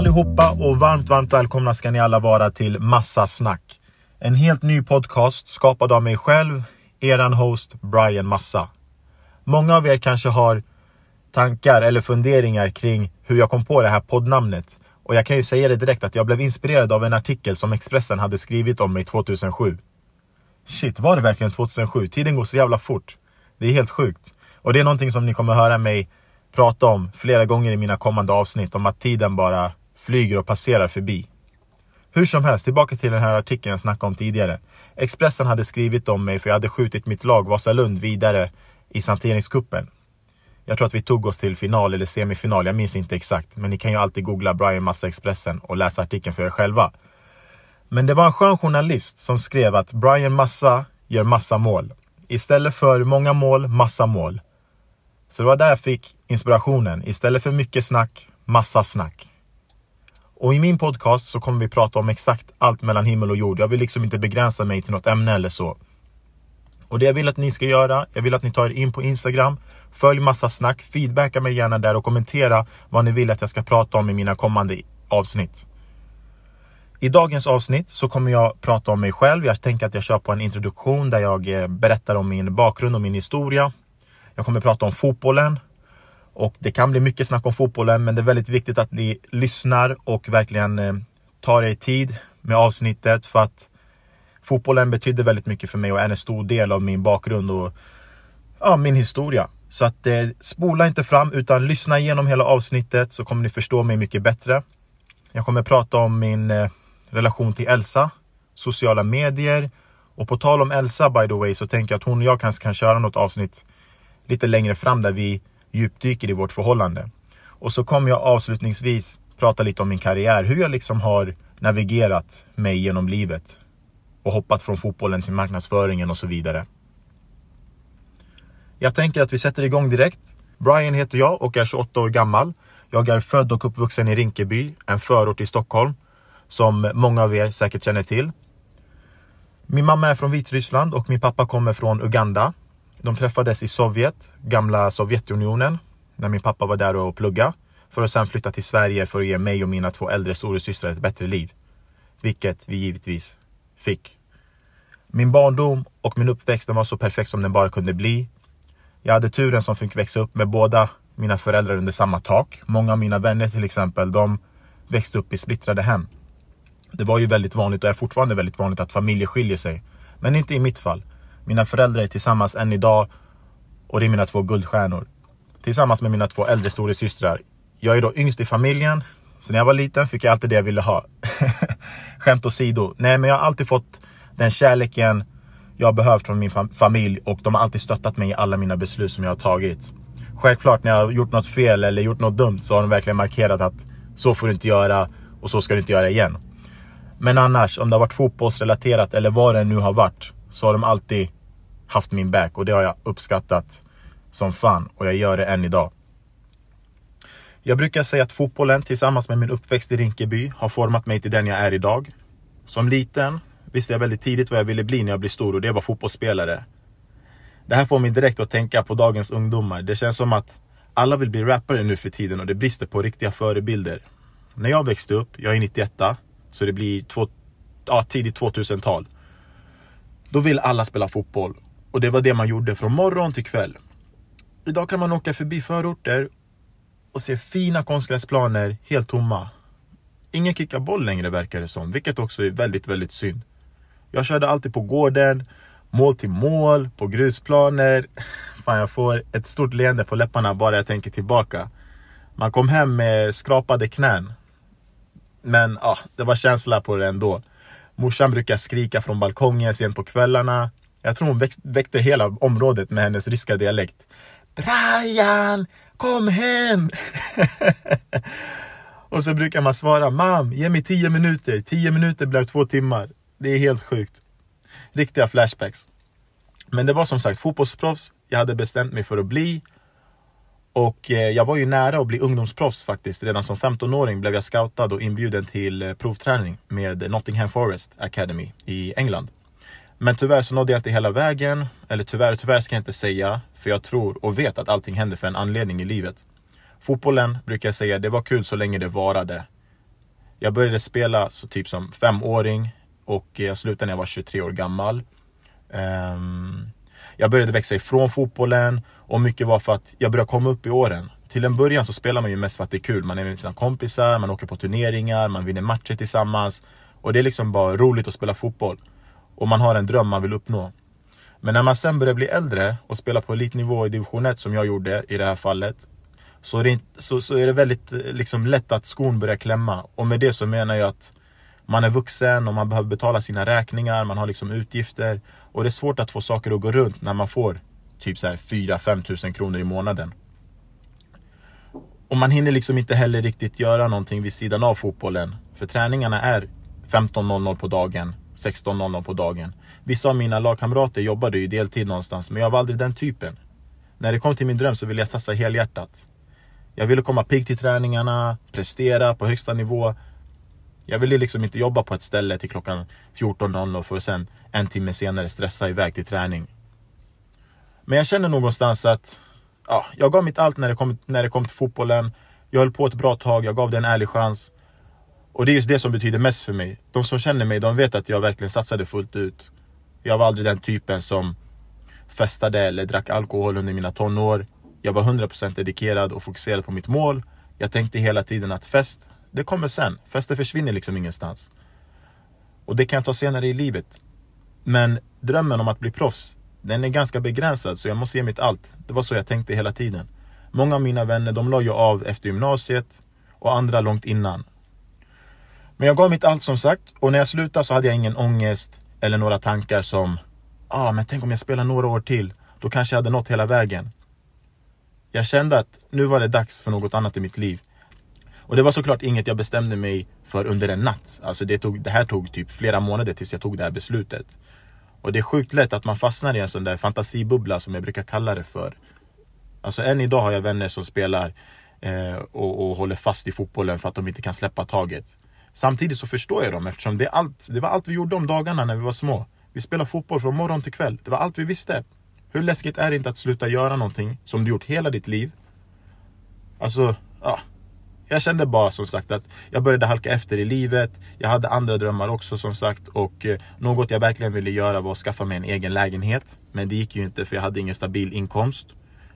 Allihopa och varmt, varmt välkomna ska ni alla vara till Massa Snack. En helt ny podcast skapad av mig själv, eran host Brian Massa. Många av er kanske har tankar eller funderingar kring hur jag kom på det här poddnamnet. Och jag kan ju säga det direkt att jag blev inspirerad av en artikel som Expressen hade skrivit om mig 2007. Shit, var det verkligen 2007? Tiden går så jävla fort. Det är helt sjukt. Och det är någonting som ni kommer höra mig prata om flera gånger i mina kommande avsnitt. Om att tiden bara flyger och passerar förbi. Hur som helst, tillbaka till den här artikeln jag snackade om tidigare. Expressen hade skrivit om mig för jag hade skjutit mitt lag Vasalund vidare i santeringskuppen. Jag tror att vi tog oss till final eller semifinal, jag minns inte exakt. Men ni kan ju alltid googla Brian Massa Expressen och läsa artikeln för er själva. Men det var en skön journalist som skrev att Brian Massa gör massa mål. Istället för många mål, massa mål. Så det var där jag fick inspirationen. Istället för mycket snack, massa snack. Och i min podcast så kommer vi prata om exakt allt mellan himmel och jord. Jag vill liksom inte begränsa mig till något ämne eller så. Och det jag vill att ni ska göra, jag vill att ni tar er in på Instagram, följ massa snack, feedbacka mig gärna där och kommentera vad ni vill att jag ska prata om i mina kommande avsnitt. I dagens avsnitt så kommer jag prata om mig själv. Jag tänker att jag kör på en introduktion där jag eh, berättar om min bakgrund och min historia. Jag kommer prata om fotbollen. Och det kan bli mycket snack om fotbollen, men det är väldigt viktigt att ni lyssnar och verkligen eh, tar er tid med avsnittet för att fotbollen betyder väldigt mycket för mig och är en stor del av min bakgrund och ja, min historia. Så att eh, spola inte fram utan lyssna igenom hela avsnittet så kommer ni förstå mig mycket bättre. Jag kommer prata om min eh, relation till Elsa, sociala medier och på tal om Elsa by the way så tänker jag att hon och jag kanske kan köra något avsnitt lite längre fram där vi djupdyker i vårt förhållande. Och så kommer jag avslutningsvis prata lite om min karriär, hur jag liksom har navigerat mig genom livet och hoppat från fotbollen till marknadsföringen och så vidare. Jag tänker att vi sätter igång direkt. Brian heter jag och är 28 år gammal. Jag är född och uppvuxen i Rinkeby, en förort i Stockholm, som många av er säkert känner till. Min mamma är från Vitryssland och min pappa kommer från Uganda. De träffades i Sovjet, gamla Sovjetunionen, när min pappa var där och plugga för att sedan flytta till Sverige för att ge mig och mina två äldre storasystrar ett bättre liv. Vilket vi givetvis fick. Min barndom och min uppväxt var så perfekt som den bara kunde bli. Jag hade turen som fick växa upp med båda mina föräldrar under samma tak. Många av mina vänner till exempel, de växte upp i splittrade hem. Det var ju väldigt vanligt och är fortfarande väldigt vanligt att familjer skiljer sig. Men inte i mitt fall. Mina föräldrar är tillsammans än idag och det är mina två guldstjärnor. Tillsammans med mina två äldre storasystrar. Jag är då yngst i familjen, så när jag var liten fick jag alltid det jag ville ha. Skämt åsido. Nej, men jag har alltid fått den kärleken jag behövt från min fam familj och de har alltid stöttat mig i alla mina beslut som jag har tagit. Självklart när jag har gjort något fel eller gjort något dumt så har de verkligen markerat att så får du inte göra och så ska du inte göra igen. Men annars, om det har varit fotbollsrelaterat eller vad det nu har varit, så har de alltid haft min back och det har jag uppskattat som fan och jag gör det än idag. Jag brukar säga att fotbollen tillsammans med min uppväxt i Rinkeby har format mig till den jag är idag. Som liten visste jag väldigt tidigt vad jag ville bli när jag blev stor och det var fotbollsspelare. Det här får mig direkt att tänka på dagens ungdomar. Det känns som att alla vill bli rappare nu för tiden och det brister på riktiga förebilder. När jag växte upp, jag är 91 så det blir två, ja, tidigt 2000-tal. Då vill alla spela fotboll och det var det man gjorde från morgon till kväll. Idag kan man åka förbi förorter och se fina konstgräsplaner helt tomma. Ingen kickar boll längre verkar det som, vilket också är väldigt, väldigt synd. Jag körde alltid på gården, mål till mål, på grusplaner. Fan, jag får ett stort leende på läpparna bara jag tänker tillbaka. Man kom hem med skrapade knän. Men ja, det var känsla på det ändå. Morsan brukar skrika från balkongen sent på kvällarna. Jag tror hon väckte hela området med hennes ryska dialekt. Brian, kom hem! och så brukar man svara, mam, ge mig tio minuter. Tio minuter blev två timmar. Det är helt sjukt. Riktiga flashbacks. Men det var som sagt fotbollsproffs jag hade bestämt mig för att bli. Och eh, jag var ju nära att bli ungdomsproffs faktiskt. Redan som 15-åring blev jag scoutad och inbjuden till eh, provträning med Nottingham Forest Academy i England. Men tyvärr så nådde jag inte hela vägen. Eller tyvärr, tyvärr ska jag inte säga. För jag tror och vet att allting händer för en anledning i livet. Fotbollen brukar jag säga, det var kul så länge det varade. Jag började spela så typ som femåring och jag slutade när jag var 23 år gammal. Ehm, jag började växa ifrån fotbollen och mycket var för att jag började komma upp i åren. Till en början så spelar man ju mest för att det är kul. Man är med sina kompisar, man åker på turneringar, man vinner matcher tillsammans. Och det är liksom bara roligt att spela fotboll. Och man har en dröm man vill uppnå. Men när man sen börjar bli äldre och spela på elitnivå i division 1 som jag gjorde i det här fallet. Så är det, så, så är det väldigt eh, liksom, lätt att skon börjar klämma. Och med det så menar jag att man är vuxen och man behöver betala sina räkningar, man har liksom utgifter. Och det är svårt att få saker att gå runt när man får typ så här 4-5 tusen kronor i månaden. Och man hinner liksom inte heller riktigt göra någonting vid sidan av fotbollen. För träningarna är 15.00 på dagen, 16.00 på dagen. Vissa av mina lagkamrater jobbade ju deltid någonstans, men jag var aldrig den typen. När det kom till min dröm så ville jag satsa helhjärtat. Jag ville komma pigg till träningarna, prestera på högsta nivå. Jag ville liksom inte jobba på ett ställe till klockan 14.00 för att sen en timme senare stressa iväg till träning. Men jag känner någonstans att ja, jag gav mitt allt när det, kom, när det kom till fotbollen. Jag höll på ett bra tag, jag gav det en ärlig chans. Och det är just det som betyder mest för mig. De som känner mig, de vet att jag verkligen satsade fullt ut. Jag var aldrig den typen som festade eller drack alkohol under mina tonår. Jag var 100% dedikerad och fokuserad på mitt mål. Jag tänkte hela tiden att fest, det kommer sen. Fester försvinner liksom ingenstans. Och det kan jag ta senare i livet. Men drömmen om att bli proffs, den är ganska begränsad så jag måste ge mitt allt. Det var så jag tänkte hela tiden. Många av mina vänner, de la ju av efter gymnasiet och andra långt innan. Men jag gav mitt allt som sagt och när jag slutade så hade jag ingen ångest eller några tankar som ah, men tänk om jag spelar några år till, då kanske jag hade nått hela vägen. Jag kände att nu var det dags för något annat i mitt liv. Och det var såklart inget jag bestämde mig för under en natt. Alltså det, tog, det här tog typ flera månader tills jag tog det här beslutet. Och det är sjukt lätt att man fastnar i en sån där fantasibubbla som jag brukar kalla det för. Alltså än idag har jag vänner som spelar eh, och, och håller fast i fotbollen för att de inte kan släppa taget. Samtidigt så förstår jag dem eftersom det, allt, det var allt vi gjorde om dagarna när vi var små. Vi spelade fotboll från morgon till kväll. Det var allt vi visste. Hur läskigt är det inte att sluta göra någonting som du gjort hela ditt liv? Alltså, ja. Jag kände bara som sagt att jag började halka efter i livet. Jag hade andra drömmar också som sagt och eh, något jag verkligen ville göra var att skaffa mig en egen lägenhet. Men det gick ju inte för jag hade ingen stabil inkomst.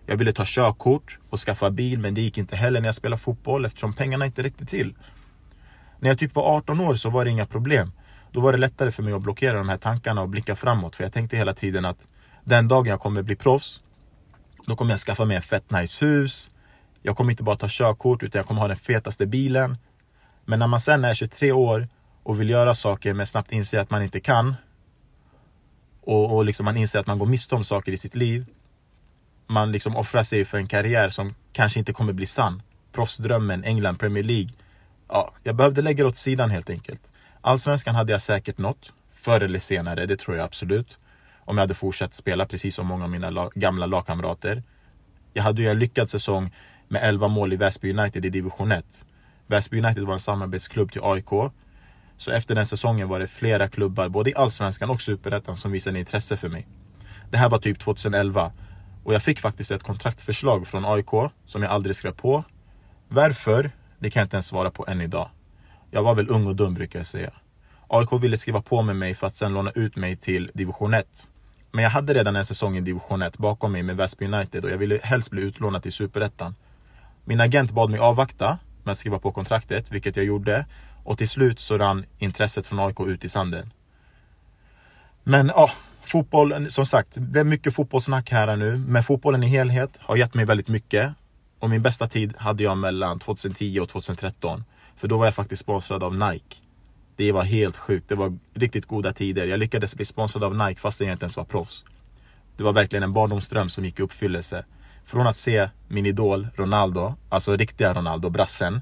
Jag ville ta körkort och skaffa bil men det gick inte heller när jag spelade fotboll eftersom pengarna inte räckte till. När jag typ var 18 år så var det inga problem. Då var det lättare för mig att blockera de här tankarna och blicka framåt. För jag tänkte hela tiden att den dagen jag kommer bli proffs, då kommer jag skaffa mig ett fett nice hus. Jag kommer inte bara ta körkort utan jag kommer ha den fetaste bilen. Men när man sen är 23 år och vill göra saker men snabbt inser att man inte kan. Och, och liksom man inser att man går miste om saker i sitt liv. Man liksom offrar sig för en karriär som kanske inte kommer bli sann. Proffsdrömmen, England, Premier League ja, jag behövde lägga det åt sidan helt enkelt. Allsvenskan hade jag säkert nått, förr eller senare, det tror jag absolut. Om jag hade fortsatt spela precis som många av mina lag, gamla lagkamrater. Jag hade ju en lyckad säsong med 11 mål i Väsby United i division 1. Väsby United var en samarbetsklubb till AIK. Så efter den säsongen var det flera klubbar, både i Allsvenskan och Superettan, som visade intresse för mig. Det här var typ 2011. Och jag fick faktiskt ett kontraktförslag från AIK som jag aldrig skrev på. Varför? Det kan jag inte ens svara på än idag. Jag var väl ung och dum brukar jag säga. AIK ville skriva på med mig för att sen låna ut mig till division 1. Men jag hade redan en säsong i division 1 bakom mig med Väsby United och jag ville helst bli utlånad till superettan. Min agent bad mig avvakta med att skriva på kontraktet, vilket jag gjorde. Och till slut så rann intresset från AIK ut i sanden. Men ja, fotboll, som sagt, det blev mycket fotbollssnack här nu. Men fotbollen i helhet har gett mig väldigt mycket. Och min bästa tid hade jag mellan 2010 och 2013. För då var jag faktiskt sponsrad av Nike. Det var helt sjukt. Det var riktigt goda tider. Jag lyckades bli sponsrad av Nike fast jag inte ens var proffs. Det var verkligen en barndomsdröm som gick i uppfyllelse. Från att se min idol Ronaldo, alltså riktiga Ronaldo, brassen,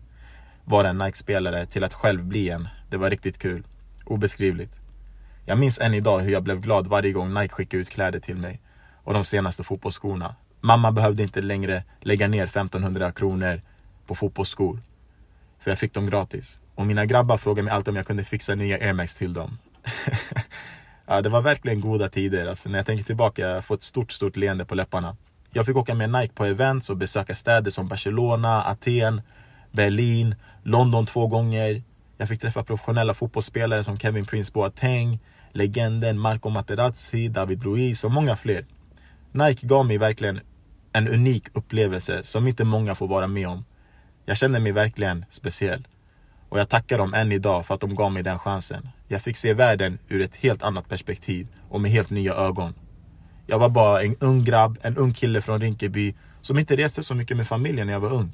vara en Nike-spelare till att själv bli en. Det var riktigt kul. Obeskrivligt. Jag minns än idag hur jag blev glad varje gång Nike skickade ut kläder till mig. Och de senaste fotbollsskorna. Mamma behövde inte längre lägga ner 1500 kronor på fotbollsskor. För jag fick dem gratis. Och mina grabbar frågade mig alltid om jag kunde fixa nya Air Max till dem. ja, det var verkligen goda tider. Alltså, när jag tänker tillbaka, jag får ett stort, stort leende på läpparna. Jag fick åka med Nike på events och besöka städer som Barcelona, Aten, Berlin, London två gånger. Jag fick träffa professionella fotbollsspelare som Kevin Prince Boateng, legenden Marco Materazzi, David Luiz och många fler. Nike gav mig verkligen en unik upplevelse som inte många får vara med om. Jag känner mig verkligen speciell. Och jag tackar dem än idag för att de gav mig den chansen. Jag fick se världen ur ett helt annat perspektiv och med helt nya ögon. Jag var bara en ung grabb, en ung kille från Rinkeby som inte reste så mycket med familjen när jag var ung.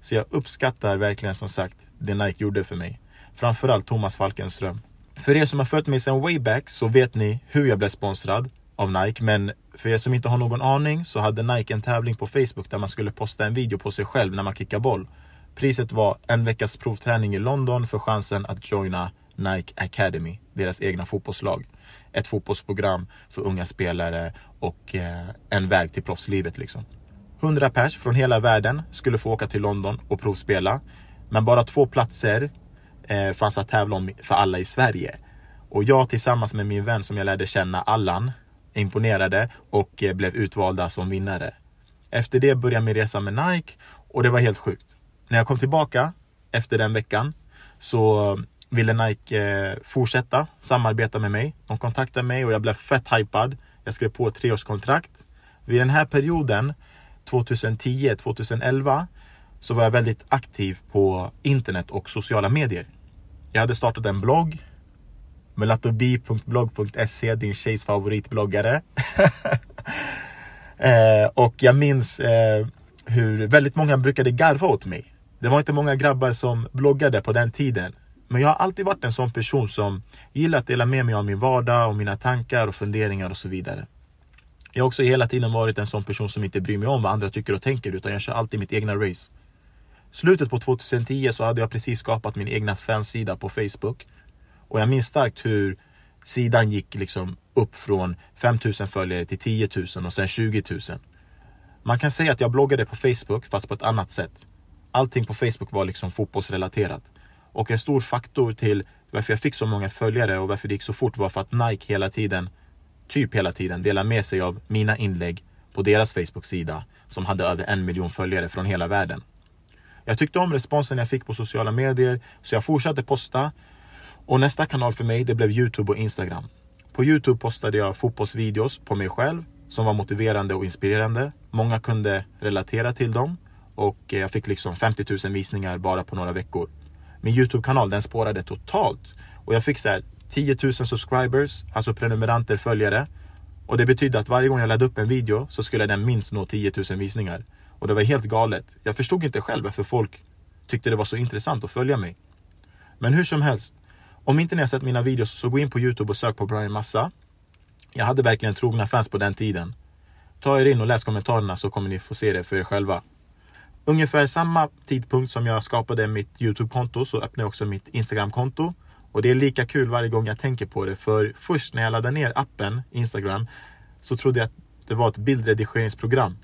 Så jag uppskattar verkligen som sagt det Nike gjorde för mig. Framförallt Thomas Falkenström. För er som har följt mig sedan way back så vet ni hur jag blev sponsrad av Nike. Men för er som inte har någon aning så hade Nike en tävling på Facebook där man skulle posta en video på sig själv när man kickar boll. Priset var en veckas provträning i London för chansen att joina Nike Academy, deras egna fotbollslag. Ett fotbollsprogram för unga spelare och eh, en väg till proffslivet liksom. 100 pers från hela världen skulle få åka till London och provspela. Men bara två platser eh, fanns att tävla om för alla i Sverige. Och jag tillsammans med min vän som jag lärde känna, Allan, imponerade och eh, blev utvalda som vinnare. Efter det började min resa med Nike och det var helt sjukt. När jag kom tillbaka efter den veckan så ville Nike eh, fortsätta samarbeta med mig. De kontaktade mig och jag blev fett hypad. Jag skrev på ett treårskontrakt. Vid den här perioden 2010-2011 så var jag väldigt aktiv på internet och sociala medier. Jag hade startat en blogg melatobi.blogg.se, din tjejs favoritbloggare. eh, och jag minns eh, hur väldigt många brukade garva åt mig. Det var inte många grabbar som bloggade på den tiden. Men jag har alltid varit en sån person som gillar att dela med mig av min vardag och mina tankar och funderingar och så vidare. Jag har också hela tiden varit en sån person som inte bryr mig om vad andra tycker och tänker utan jag kör alltid mitt egna race. Slutet på 2010 så hade jag precis skapat min egna fansida på Facebook. Och jag minns starkt hur sidan gick liksom upp från 5000 följare till 10 000 och sen 20 000. Man kan säga att jag bloggade på Facebook fast på ett annat sätt. Allting på Facebook var liksom fotbollsrelaterat. Och en stor faktor till varför jag fick så många följare och varför det gick så fort var för att Nike hela tiden typ hela tiden delar med sig av mina inlägg på deras Facebook-sida som hade över en miljon följare från hela världen. Jag tyckte om responsen jag fick på sociala medier så jag fortsatte posta och nästa kanal för mig det blev Youtube och Instagram. På Youtube postade jag fotbollsvideos på mig själv som var motiverande och inspirerande. Många kunde relatera till dem och eh, jag fick liksom 50 000 visningar bara på några veckor. Min Youtube-kanal den spårade totalt och jag fick så här 10 000 subscribers, alltså prenumeranter, följare. Och det betydde att varje gång jag laddade upp en video så skulle den minst nå 10 000 visningar. Och det var helt galet. Jag förstod inte själv varför folk tyckte det var så intressant att följa mig. Men hur som helst, om inte ni har sett mina videos så gå in på Youtube och sök på Brian Massa. Jag hade verkligen trogna fans på den tiden. Ta er in och läs kommentarerna så kommer ni få se det för er själva. Ungefär samma tidpunkt som jag skapade mitt Youtube-konto så öppnade jag också mitt Instagram-konto. Och det är lika kul varje gång jag tänker på det. För först när jag laddade ner appen Instagram så trodde jag att det var ett bildredigeringsprogram.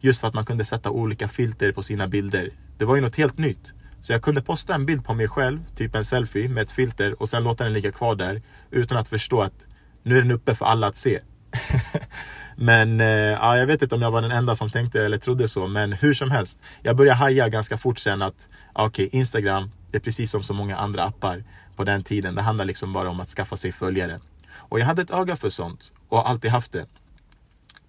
Just för att man kunde sätta olika filter på sina bilder. Det var ju något helt nytt. Så jag kunde posta en bild på mig själv, typ en selfie med ett filter och sen låta den ligga kvar där utan att förstå att nu är den uppe för alla att se. men eh, ja, jag vet inte om jag var den enda som tänkte eller trodde så, men hur som helst. Jag började haja ganska fort sen att okej, okay, Instagram, det är precis som så många andra appar på den tiden. Det handlar liksom bara om att skaffa sig följare. Och jag hade ett öga för sånt och har alltid haft det.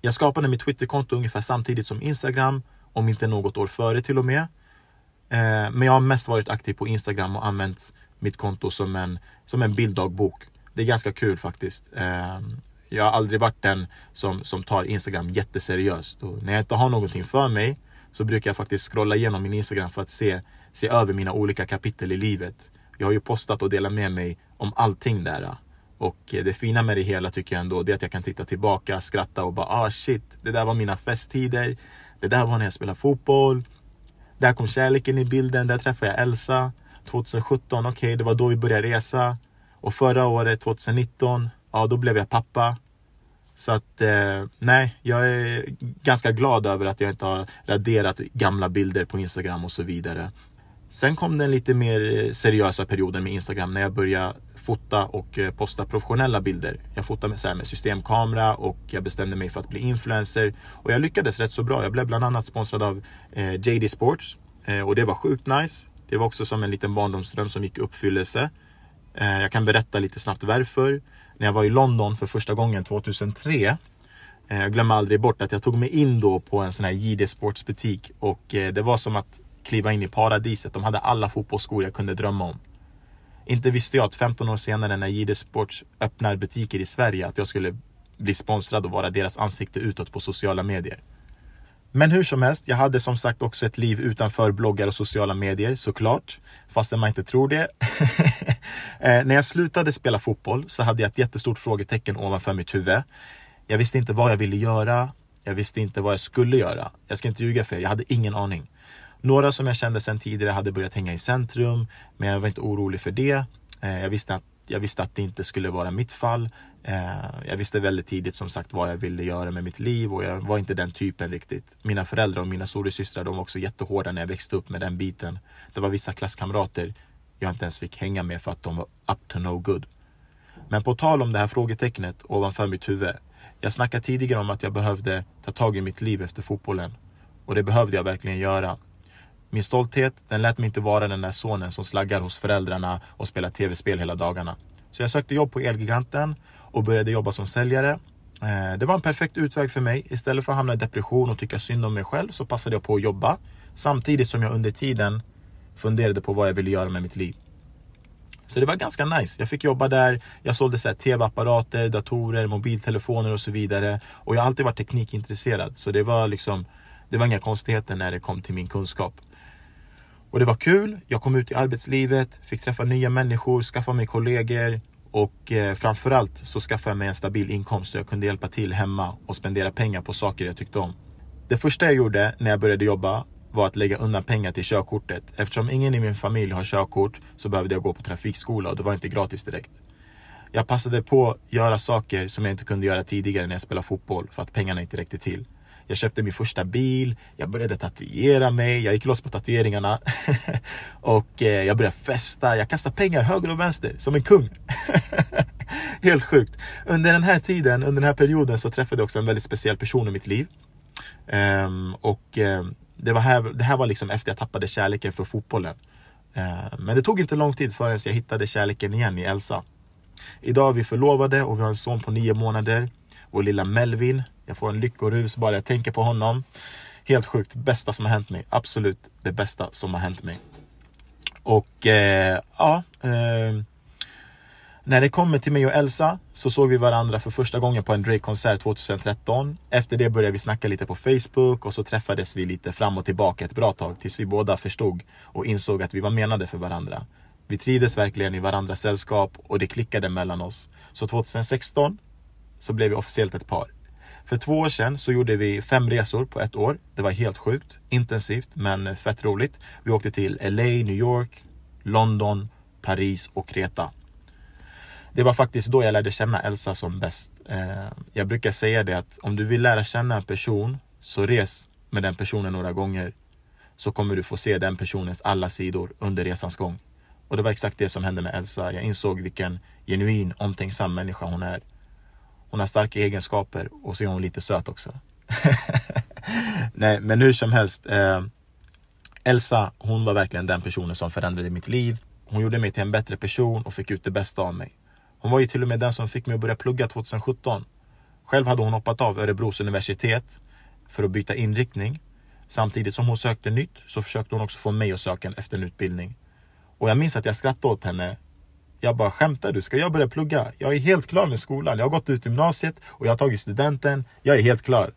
Jag skapade mitt Twitterkonto ungefär samtidigt som Instagram, om inte något år före till och med. Eh, men jag har mest varit aktiv på Instagram och använt mitt konto som en, som en bilddagbok. Det är ganska kul faktiskt. Eh, jag har aldrig varit den som, som tar Instagram jätteseriöst. Och när jag inte har någonting för mig så brukar jag faktiskt scrolla igenom min Instagram för att se, se över mina olika kapitel i livet. Jag har ju postat och delat med mig om allting där. Och det fina med det hela tycker jag ändå, det är att jag kan titta tillbaka, skratta och bara ah shit, det där var mina festtider. Det där var när jag spelade fotboll. Där kom kärleken i bilden, där träffade jag Elsa. 2017, okej, okay, det var då vi började resa. Och förra året, 2019, ja då blev jag pappa. Så att eh, nej, jag är ganska glad över att jag inte har raderat gamla bilder på Instagram och så vidare. Sen kom den lite mer eh, seriösa perioden med Instagram när jag började fota och eh, posta professionella bilder. Jag fotade med, så här, med systemkamera och jag bestämde mig för att bli influencer. Och jag lyckades rätt så bra. Jag blev bland annat sponsrad av eh, JD Sports eh, och det var sjukt nice. Det var också som en liten barndomsdröm som gick i uppfyllelse. Eh, jag kan berätta lite snabbt varför. När jag var i London för första gången 2003 eh, jag glömmer aldrig bort att jag tog mig in då på en sån här JD Sports butik och eh, det var som att kliva in i paradiset. De hade alla fotbollsskor jag kunde drömma om. Inte visste jag att 15 år senare när JD Sports öppnar butiker i Sverige att jag skulle bli sponsrad och vara deras ansikte utåt på sociala medier. Men hur som helst, jag hade som sagt också ett liv utanför bloggar och sociala medier såklart. Fastän man inte tror det. eh, när jag slutade spela fotboll så hade jag ett jättestort frågetecken ovanför mitt huvud. Jag visste inte vad jag ville göra. Jag visste inte vad jag skulle göra. Jag ska inte ljuga för er, jag hade ingen aning. Några som jag kände sedan tidigare hade börjat hänga i centrum, men jag var inte orolig för det. Eh, jag visste att, jag visste att det inte skulle vara mitt fall. Eh, jag visste väldigt tidigt som sagt vad jag ville göra med mitt liv och jag var inte den typen riktigt. Mina föräldrar och mina storasystrar de var också jättehårda när jag växte upp med den biten. Det var vissa klasskamrater jag inte ens fick hänga med för att de var up to no good. Men på tal om det här frågetecknet ovanför mitt huvud. Jag snackade tidigare om att jag behövde ta tag i mitt liv efter fotbollen. Och det behövde jag verkligen göra. Min stolthet, den lät mig inte vara den där sonen som slaggar hos föräldrarna och spelar tv-spel hela dagarna. Så jag sökte jobb på Elgiganten och började jobba som säljare. Eh, det var en perfekt utväg för mig. Istället för att hamna i depression och tycka synd om mig själv så passade jag på att jobba. Samtidigt som jag under tiden funderade på vad jag ville göra med mitt liv. Så det var ganska nice. Jag fick jobba där. Jag sålde tv-apparater, datorer, mobiltelefoner och så vidare. Och jag har alltid varit teknikintresserad. Så det var liksom, det var inga konstigheter när det kom till min kunskap. Och det var kul. Jag kom ut i arbetslivet, fick träffa nya människor, skaffa mig kollegor och eh, framförallt så skaffade jag mig en stabil inkomst så jag kunde hjälpa till hemma och spendera pengar på saker jag tyckte om. Det första jag gjorde när jag började jobba var att lägga undan pengar till körkortet. Eftersom ingen i min familj har körkort så behövde jag gå på trafikskola och det var inte gratis direkt. Jag passade på att göra saker som jag inte kunde göra tidigare när jag spelade fotboll för att pengarna inte räckte till. Jag köpte min första bil, jag började tatuera mig, jag gick loss på tatueringarna. och eh, jag började festa, jag kastade pengar höger och vänster som en kung. Helt sjukt. Under den här tiden, under den här perioden så träffade jag också en väldigt speciell person i mitt liv. Um, och um, det, var här, det här var liksom efter jag tappade kärleken för fotbollen. Uh, men det tog inte lång tid förrän jag hittade kärleken igen i Elsa. Idag är vi förlovade och vi har en son på nio månader. Vår lilla Melvin. Jag får en lyckorus bara jag tänker på honom. Helt sjukt, bästa som har hänt mig. Absolut det bästa som har hänt mig. Och eh, ja, eh, när det kommer till mig och Elsa så såg vi varandra för första gången på en Drake-konsert 2013. Efter det började vi snacka lite på Facebook och så träffades vi lite fram och tillbaka ett bra tag tills vi båda förstod och insåg att vi var menade för varandra. Vi trivdes verkligen i varandras sällskap och det klickade mellan oss. Så 2016 så blev vi officiellt ett par. För två år sedan så gjorde vi fem resor på ett år. Det var helt sjukt, intensivt men fett roligt. Vi åkte till LA, New York, London, Paris och Kreta. Det var faktiskt då jag lärde känna Elsa som bäst. Eh, jag brukar säga det att om du vill lära känna en person så res med den personen några gånger. Så kommer du få se den personens alla sidor under resans gång. Och det var exakt det som hände med Elsa. Jag insåg vilken genuin, omtänksam människa hon är. Hon har starka egenskaper och så är hon lite söt också. Nej, men hur som helst. Eh, Elsa, hon var verkligen den personen som förändrade mitt liv. Hon gjorde mig till en bättre person och fick ut det bästa av mig. Hon var ju till och med den som fick mig att börja plugga 2017. Själv hade hon hoppat av Örebros universitet för att byta inriktning. Samtidigt som hon sökte nytt så försökte hon också få mig att söka efter en utbildning. Och jag minns att jag skrattade åt henne jag bara, skämtar du? Ska jag börja plugga? Jag är helt klar med skolan. Jag har gått ut gymnasiet och jag har tagit studenten. Jag är helt klar.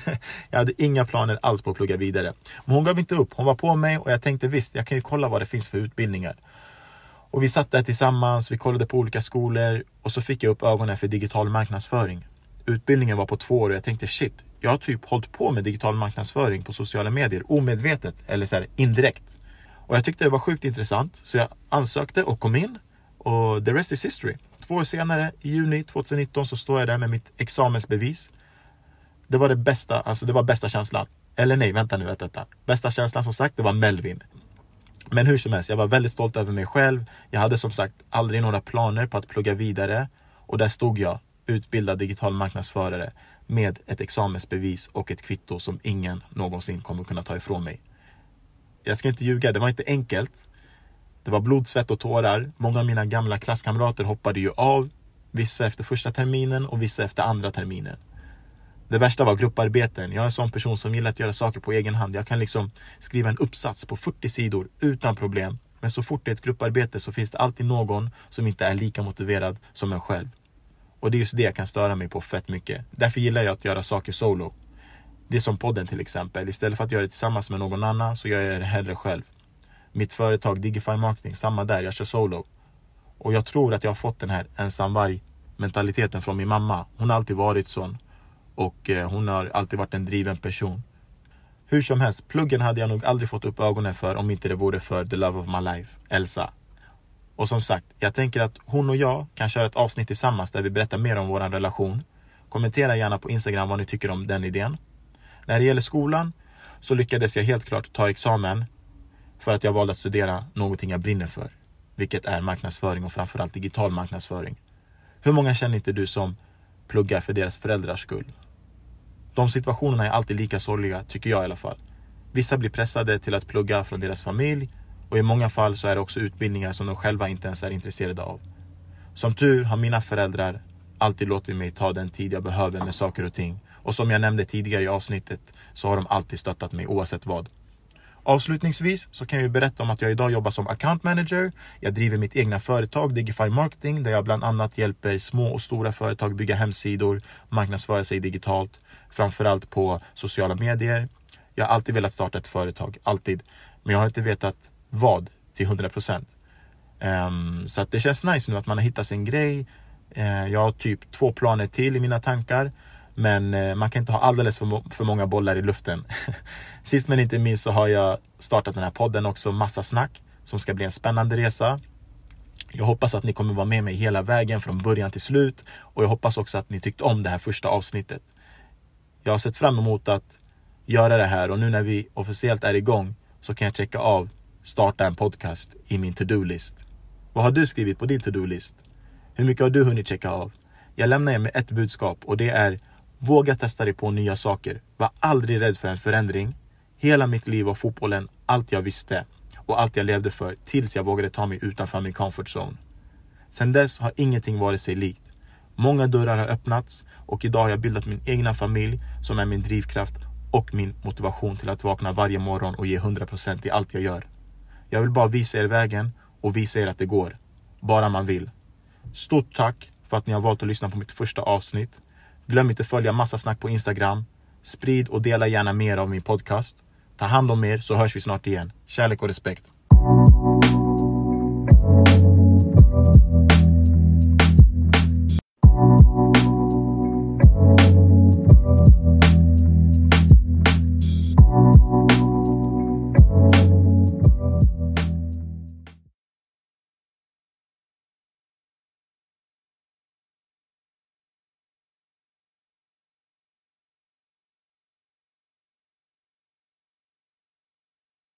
jag hade inga planer alls på att plugga vidare. Men hon gav inte upp. Hon var på mig och jag tänkte visst, jag kan ju kolla vad det finns för utbildningar. Och vi satt där tillsammans, vi kollade på olika skolor och så fick jag upp ögonen för digital marknadsföring. Utbildningen var på två år och jag tänkte shit, jag har typ hållit på med digital marknadsföring på sociala medier omedvetet eller så här, indirekt. Och jag tyckte det var sjukt intressant så jag ansökte och kom in och the rest is history. Två år senare, i juni 2019, så står jag där med mitt examensbevis. Det var det bästa, alltså det var bästa känslan. Eller nej, vänta nu, vänta. Bästa känslan som sagt, det var Melvin. Men hur som helst, jag var väldigt stolt över mig själv. Jag hade som sagt aldrig några planer på att plugga vidare. Och där stod jag, utbildad digital marknadsförare med ett examensbevis och ett kvitto som ingen någonsin kommer kunna ta ifrån mig. Jag ska inte ljuga, det var inte enkelt. Det var blod, svett och tårar. Många av mina gamla klasskamrater hoppade ju av. Vissa efter första terminen och vissa efter andra terminen. Det värsta var grupparbeten. Jag är en sån person som gillar att göra saker på egen hand. Jag kan liksom skriva en uppsats på 40 sidor utan problem. Men så fort det är ett grupparbete så finns det alltid någon som inte är lika motiverad som en själv. Och det är just det jag kan störa mig på fett mycket. Därför gillar jag att göra saker solo. Det är som podden till exempel. Istället för att göra det tillsammans med någon annan så gör jag det hellre själv. Mitt företag Digify Marketing, samma där. Jag kör solo. Och jag tror att jag har fått den här ensamvarg mentaliteten från min mamma. Hon har alltid varit sån. Och eh, hon har alltid varit en driven person. Hur som helst, pluggen hade jag nog aldrig fått upp ögonen för om inte det vore för the love of my life, Elsa. Och som sagt, jag tänker att hon och jag kan köra ett avsnitt tillsammans där vi berättar mer om vår relation. Kommentera gärna på Instagram vad ni tycker om den idén. När det gäller skolan så lyckades jag helt klart ta examen för att jag valde att studera någonting jag brinner för. Vilket är marknadsföring och framförallt digital marknadsföring. Hur många känner inte du som pluggar för deras föräldrars skull? De situationerna är alltid lika sorgliga, tycker jag i alla fall. Vissa blir pressade till att plugga från deras familj och i många fall så är det också utbildningar som de själva inte ens är intresserade av. Som tur har mina föräldrar alltid låtit mig ta den tid jag behöver med saker och ting. Och som jag nämnde tidigare i avsnittet så har de alltid stöttat mig oavsett vad. Avslutningsvis så kan jag berätta om att jag idag jobbar som account manager. Jag driver mitt egna företag Digify Marketing där jag bland annat hjälper små och stora företag bygga hemsidor, marknadsföra sig digitalt, framförallt på sociala medier. Jag har alltid velat starta ett företag, alltid. Men jag har inte vetat vad till 100 procent. Um, så att det känns nice nu att man har hittat sin grej. Uh, jag har typ två planer till i mina tankar. Men eh, man kan inte ha alldeles för, för många bollar i luften. Sist men inte minst så har jag startat den här podden också, Massa Snack, som ska bli en spännande resa. Jag hoppas att ni kommer vara med mig hela vägen från början till slut och jag hoppas också att ni tyckte om det här första avsnittet. Jag har sett fram emot att göra det här och nu när vi officiellt är igång så kan jag checka av starta en podcast i min to-do-list. Vad har du skrivit på din to-do-list? Hur mycket har du hunnit checka av? Jag lämnar er med ett budskap och det är Våga testa dig på nya saker. Var aldrig rädd för en förändring. Hela mitt liv var fotbollen allt jag visste och allt jag levde för tills jag vågade ta mig utanför min comfort zone. Sedan dess har ingenting varit sig likt. Många dörrar har öppnats och idag har jag bildat min egna familj som är min drivkraft och min motivation till att vakna varje morgon och ge 100% i allt jag gör. Jag vill bara visa er vägen och visa er att det går. Bara man vill. Stort tack för att ni har valt att lyssna på mitt första avsnitt. Glöm inte följa Massa Snack på Instagram. Sprid och dela gärna mer av min podcast. Ta hand om er så hörs vi snart igen. Kärlek och respekt.